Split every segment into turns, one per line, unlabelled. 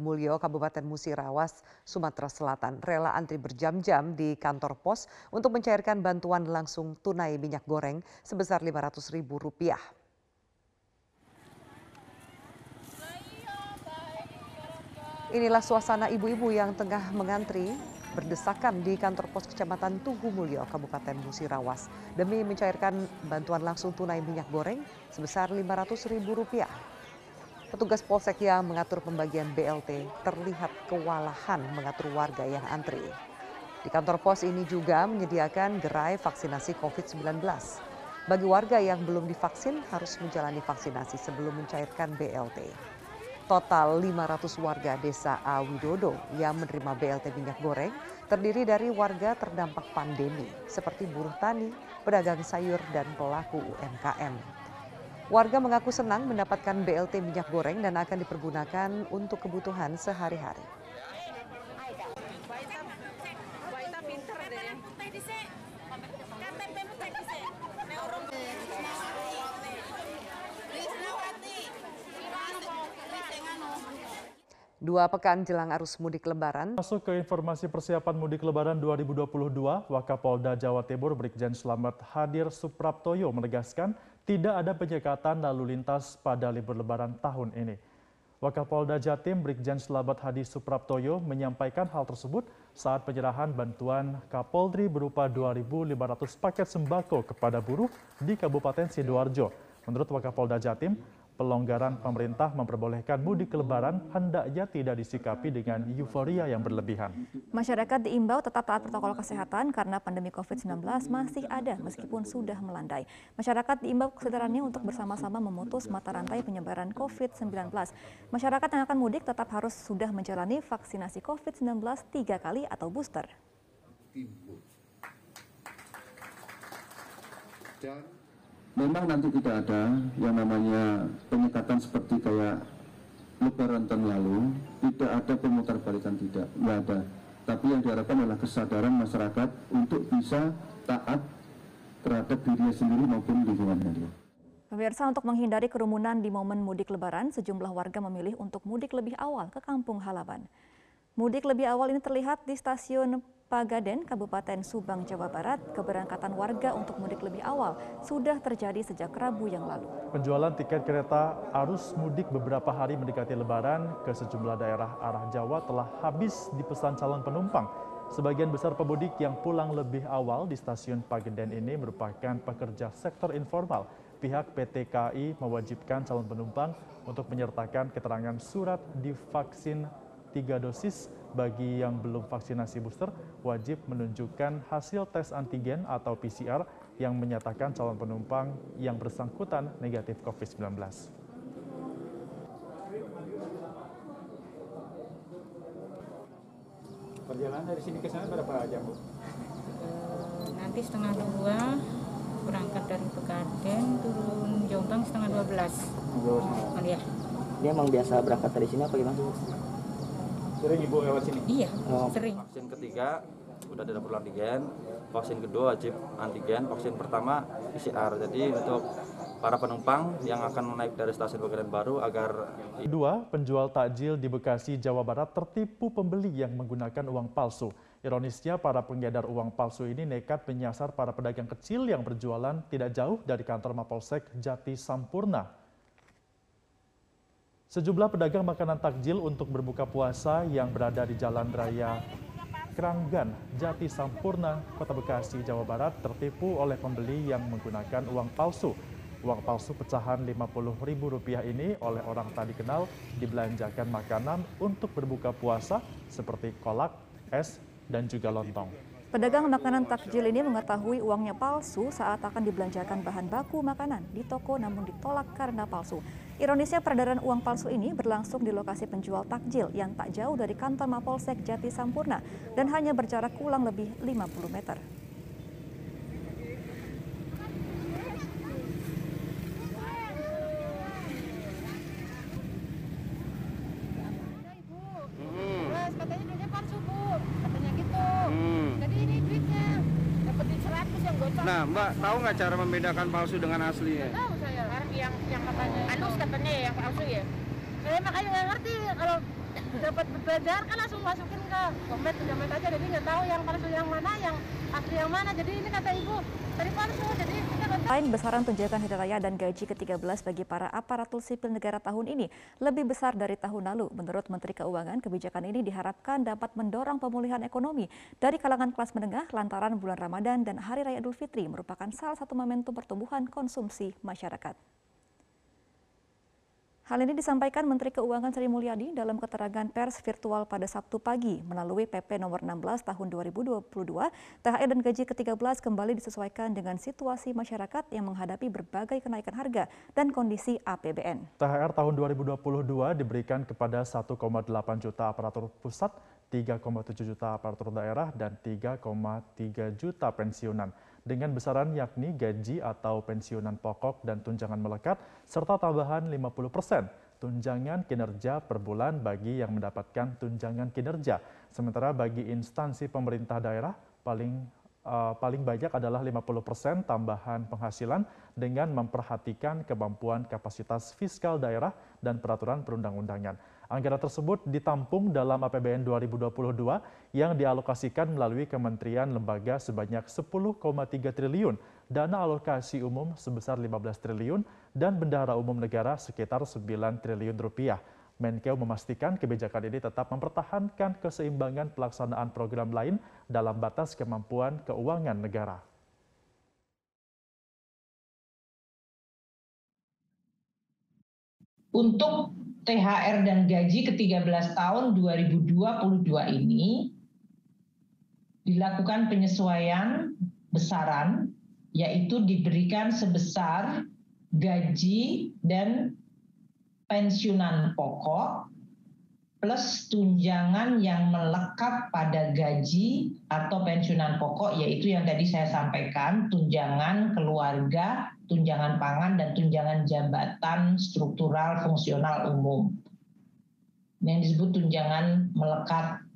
Mulyo, Kabupaten Musirawas, Sumatera Selatan, rela antri berjam-jam di kantor pos untuk mencairkan bantuan langsung tunai minyak goreng sebesar Rp500.000. Inilah suasana ibu-ibu yang tengah mengantri berdesakan di kantor pos kecamatan Tugu Mulyo, Kabupaten Musirawas demi mencairkan bantuan langsung tunai minyak goreng sebesar Rp500.000. Petugas polsek yang mengatur pembagian BLT terlihat kewalahan mengatur warga yang antri. Di kantor pos ini juga menyediakan gerai vaksinasi COVID-19. Bagi warga yang belum divaksin harus menjalani vaksinasi sebelum mencairkan BLT. Total 500 warga desa Awidodo yang menerima BLT minyak goreng terdiri dari warga terdampak pandemi seperti buruh tani, pedagang sayur, dan pelaku UMKM. Warga mengaku senang mendapatkan BLT minyak goreng dan akan dipergunakan untuk kebutuhan sehari-hari. Dua pekan jelang arus mudik lebaran.
Masuk ke informasi persiapan mudik lebaran 2022, Wakapolda Jawa Timur Brigjen Slamet Hadir Supraptoyo menegaskan tidak ada penyekatan lalu lintas pada libur lebaran tahun ini. Wakapolda Jatim Brigjen Selabat Hadi Supraptoyo menyampaikan hal tersebut saat penyerahan bantuan Kapolri berupa 2.500 paket sembako kepada buruh di Kabupaten Sidoarjo. Menurut Wakapolda Jatim, pelonggaran pemerintah memperbolehkan mudik lebaran hendaknya tidak disikapi dengan euforia yang berlebihan.
Masyarakat diimbau tetap taat protokol kesehatan karena pandemi COVID-19 masih ada meskipun sudah melandai. Masyarakat diimbau kesadarannya untuk bersama-sama memutus mata rantai penyebaran COVID-19. Masyarakat yang akan mudik tetap harus sudah menjalani vaksinasi COVID-19 tiga kali atau booster.
Dan memang nanti tidak ada yang namanya penyekatan seperti kayak lebaran tahun lalu, tidak ada pemutar balikan tidak, nggak ada. Tapi yang diharapkan adalah kesadaran masyarakat untuk bisa taat terhadap dirinya sendiri maupun lingkungannya.
Pemirsa untuk menghindari kerumunan di momen mudik lebaran, sejumlah warga memilih untuk mudik lebih awal ke kampung halaman. Mudik lebih awal ini terlihat di stasiun Pagaden, Kabupaten Subang, Jawa Barat, keberangkatan warga untuk mudik lebih awal sudah terjadi sejak Rabu yang lalu.
Penjualan tiket kereta arus mudik beberapa hari mendekati lebaran ke sejumlah daerah arah Jawa telah habis dipesan calon penumpang. Sebagian besar pemudik yang pulang lebih awal di stasiun Pageden ini merupakan pekerja sektor informal. Pihak PT KAI mewajibkan calon penumpang untuk menyertakan keterangan surat divaksin tiga dosis bagi yang belum vaksinasi booster wajib menunjukkan hasil tes antigen atau PCR yang menyatakan calon penumpang yang bersangkutan negatif COVID-19.
Perjalanan dari sini ke sana berapa jam, Bu?
nanti setengah dua berangkat dari Pegaden turun Jombang setengah dua belas.
Oh,
iya.
Dia emang biasa berangkat dari sini apa gimana?
Sering ibu lewat sini?
Iya,
Oh.
sering.
Vaksin ketiga udah ada dapur antigen, vaksin kedua wajib antigen, vaksin pertama PCR. Jadi untuk para penumpang yang akan naik dari stasiun Pegadaian Baru agar
Dua, penjual takjil di Bekasi, Jawa Barat tertipu pembeli yang menggunakan uang palsu. Ironisnya, para pengedar uang palsu ini nekat menyasar para pedagang kecil yang berjualan tidak jauh dari kantor Mapolsek Jati Sampurna. Sejumlah pedagang makanan takjil untuk berbuka puasa yang berada di Jalan Raya Keranggan, Jati Sampurna, Kota Bekasi, Jawa Barat tertipu oleh pembeli yang menggunakan uang palsu. Uang palsu pecahan Rp50.000 ini oleh orang tak dikenal dibelanjakan makanan untuk berbuka puasa seperti kolak, es, dan juga lontong.
Pedagang makanan takjil ini mengetahui uangnya palsu saat akan dibelanjakan bahan baku makanan di toko namun ditolak karena palsu. Ironisnya peredaran uang palsu ini berlangsung di lokasi penjual takjil yang tak jauh dari kantor Mapolsek Jati Sampurna dan hanya berjarak kurang lebih 50 meter.
Katanya gitu. Jadi ini duitnya dapetin 100 yang gocap.
Nah, Mbak tahu nggak cara membedakan palsu dengan aslinya?
Tahu saya yang yang katanya anus katanya ya, yang palsu ya. Saya makanya nggak ngerti kalau dapat belajar kan langsung masukin ke dompet dompet aja jadi nggak tahu yang palsu yang mana yang asli yang mana jadi ini kata ibu tadi palsu jadi.
Selain besaran tunjangan hari raya dan gaji ke-13 bagi para aparatur sipil negara tahun ini lebih besar dari tahun lalu. Menurut Menteri Keuangan, kebijakan ini diharapkan dapat mendorong pemulihan ekonomi dari kalangan kelas menengah lantaran bulan Ramadan dan Hari Raya Idul Fitri merupakan salah satu momentum pertumbuhan konsumsi masyarakat. Hal ini disampaikan Menteri Keuangan Sri Mulyani dalam keterangan pers virtual pada Sabtu pagi melalui PP nomor 16 tahun 2022. THR dan gaji ke-13 kembali disesuaikan dengan situasi masyarakat yang menghadapi berbagai kenaikan harga dan kondisi APBN.
THR tahun 2022 diberikan kepada 1,8 juta aparatur pusat, 3,7 juta aparatur daerah, dan 3,3 juta pensiunan dengan besaran yakni gaji atau pensiunan pokok dan tunjangan melekat, serta tambahan 50 persen tunjangan kinerja per bulan bagi yang mendapatkan tunjangan kinerja. Sementara bagi instansi pemerintah daerah, paling uh, paling banyak adalah 50 persen tambahan penghasilan dengan memperhatikan kemampuan kapasitas fiskal daerah dan peraturan perundang-undangan. Anggaran tersebut ditampung dalam APBN 2022 yang dialokasikan melalui kementerian lembaga sebanyak 10,3 triliun, dana alokasi umum sebesar 15 triliun, dan bendahara umum negara sekitar 9 triliun rupiah. Menkeu memastikan kebijakan ini tetap mempertahankan keseimbangan pelaksanaan program lain dalam batas kemampuan keuangan negara.
Untuk THR dan gaji ke-13 tahun 2022 ini dilakukan penyesuaian besaran yaitu diberikan sebesar gaji dan pensiunan pokok plus tunjangan yang melekat pada gaji atau pensiunan pokok yaitu yang tadi saya sampaikan tunjangan keluarga, tunjangan pangan dan tunjangan jabatan struktural fungsional umum. Yang disebut tunjangan melekat.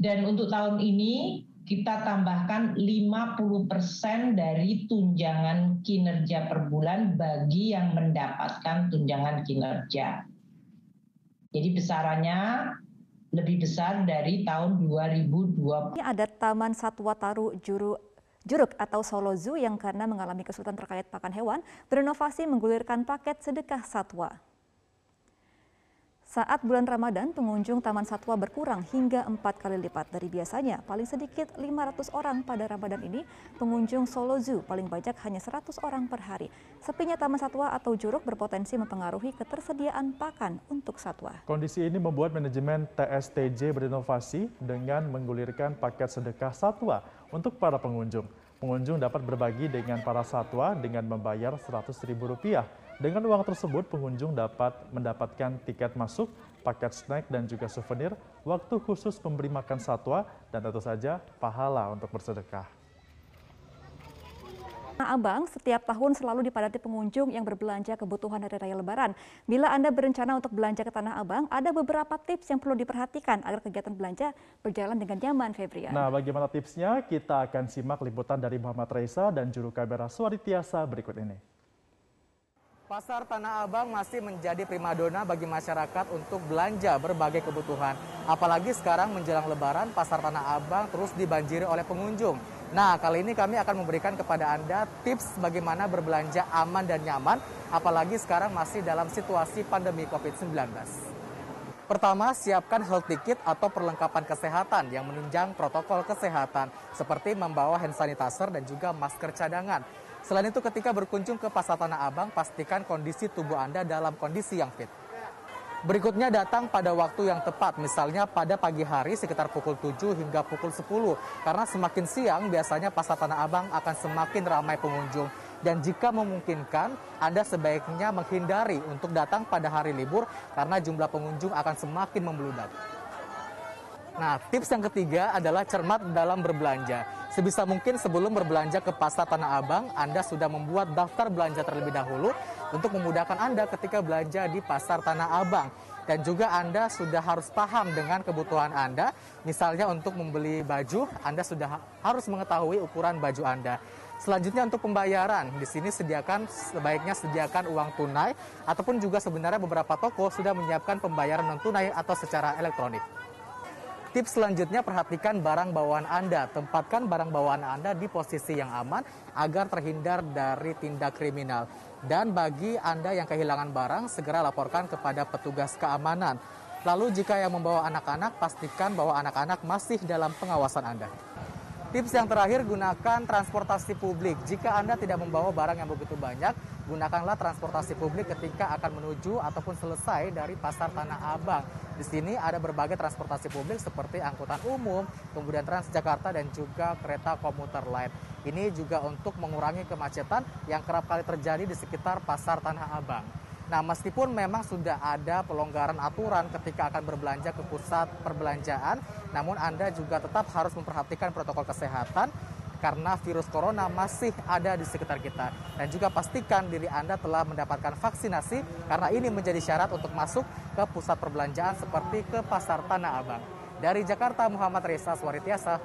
Dan untuk tahun ini kita tambahkan 50% dari tunjangan kinerja per bulan bagi yang mendapatkan tunjangan kinerja. Jadi besarannya lebih besar dari tahun 2020.
Ini ada Taman Satwa Taru Juru Juruk atau Solo Zoo yang karena mengalami kesulitan terkait pakan hewan, berinovasi menggulirkan paket sedekah satwa. Saat bulan Ramadan, pengunjung Taman Satwa berkurang hingga empat kali lipat dari biasanya. Paling sedikit 500 orang pada Ramadan ini, pengunjung Solo Zoo paling banyak hanya 100 orang per hari. Sepinya Taman Satwa atau Juruk berpotensi mempengaruhi ketersediaan pakan untuk satwa.
Kondisi ini membuat manajemen TSTJ berinovasi dengan menggulirkan paket sedekah satwa untuk para pengunjung. Pengunjung dapat berbagi dengan para satwa dengan membayar Rp100.000 dengan uang tersebut, pengunjung dapat mendapatkan tiket masuk, paket snack, dan juga souvenir, waktu khusus memberi makan satwa, dan tentu saja pahala untuk bersedekah.
Tanah Abang setiap tahun selalu dipadati pengunjung yang berbelanja kebutuhan hari raya Lebaran. Bila Anda berencana untuk belanja ke Tanah Abang, ada beberapa tips yang perlu diperhatikan agar kegiatan belanja berjalan dengan nyaman, Febrian.
Nah, bagaimana tipsnya? Kita akan simak liputan dari Muhammad Reza dan juru kamera Suari Tiasa berikut ini.
Pasar Tanah Abang masih menjadi primadona bagi masyarakat untuk belanja berbagai kebutuhan. Apalagi sekarang menjelang lebaran, Pasar Tanah Abang terus dibanjiri oleh pengunjung. Nah, kali ini kami akan memberikan kepada Anda tips bagaimana berbelanja aman dan nyaman, apalagi sekarang masih dalam situasi pandemi COVID-19. Pertama, siapkan health ticket atau perlengkapan kesehatan yang menunjang protokol kesehatan, seperti membawa hand sanitizer dan juga masker cadangan. Selain itu ketika berkunjung ke Pasar Tanah Abang, pastikan kondisi tubuh Anda dalam kondisi yang fit. Berikutnya datang pada waktu yang tepat, misalnya pada pagi hari sekitar pukul 7 hingga pukul 10. Karena semakin siang biasanya Pasar Tanah Abang akan semakin ramai pengunjung. Dan jika memungkinkan, Anda sebaiknya menghindari untuk datang pada hari libur karena jumlah pengunjung akan semakin membludak. Nah, tips yang ketiga adalah cermat dalam berbelanja. Sebisa mungkin sebelum berbelanja ke pasar Tanah Abang, Anda sudah membuat daftar belanja terlebih dahulu untuk memudahkan Anda ketika belanja di pasar Tanah Abang. Dan juga Anda sudah harus paham dengan kebutuhan Anda. Misalnya untuk membeli baju, Anda sudah harus mengetahui ukuran baju Anda. Selanjutnya untuk pembayaran, di sini sediakan sebaiknya sediakan uang tunai ataupun juga sebenarnya beberapa toko sudah menyiapkan pembayaran non tunai atau secara elektronik. Tips selanjutnya perhatikan barang bawaan Anda. Tempatkan barang bawaan Anda di posisi yang aman agar terhindar dari tindak kriminal. Dan bagi Anda yang kehilangan barang, segera laporkan kepada petugas keamanan. Lalu jika yang membawa anak-anak, pastikan bahwa anak-anak masih dalam pengawasan Anda. Tips yang terakhir, gunakan transportasi publik. Jika Anda tidak membawa barang yang begitu banyak, gunakanlah transportasi publik ketika akan menuju ataupun selesai dari Pasar Tanah Abang. Di sini ada berbagai transportasi publik seperti angkutan umum, kemudian Transjakarta dan juga kereta komuter lain. Ini juga untuk mengurangi kemacetan yang kerap kali terjadi di sekitar Pasar Tanah Abang. Nah, meskipun memang sudah ada pelonggaran aturan ketika akan berbelanja ke pusat perbelanjaan, namun Anda juga tetap harus memperhatikan protokol kesehatan karena virus corona masih ada di sekitar kita. Dan juga pastikan diri Anda telah mendapatkan vaksinasi karena ini menjadi syarat untuk masuk ke pusat perbelanjaan seperti ke Pasar Tanah Abang. Dari Jakarta, Muhammad Reza Suaritiasa.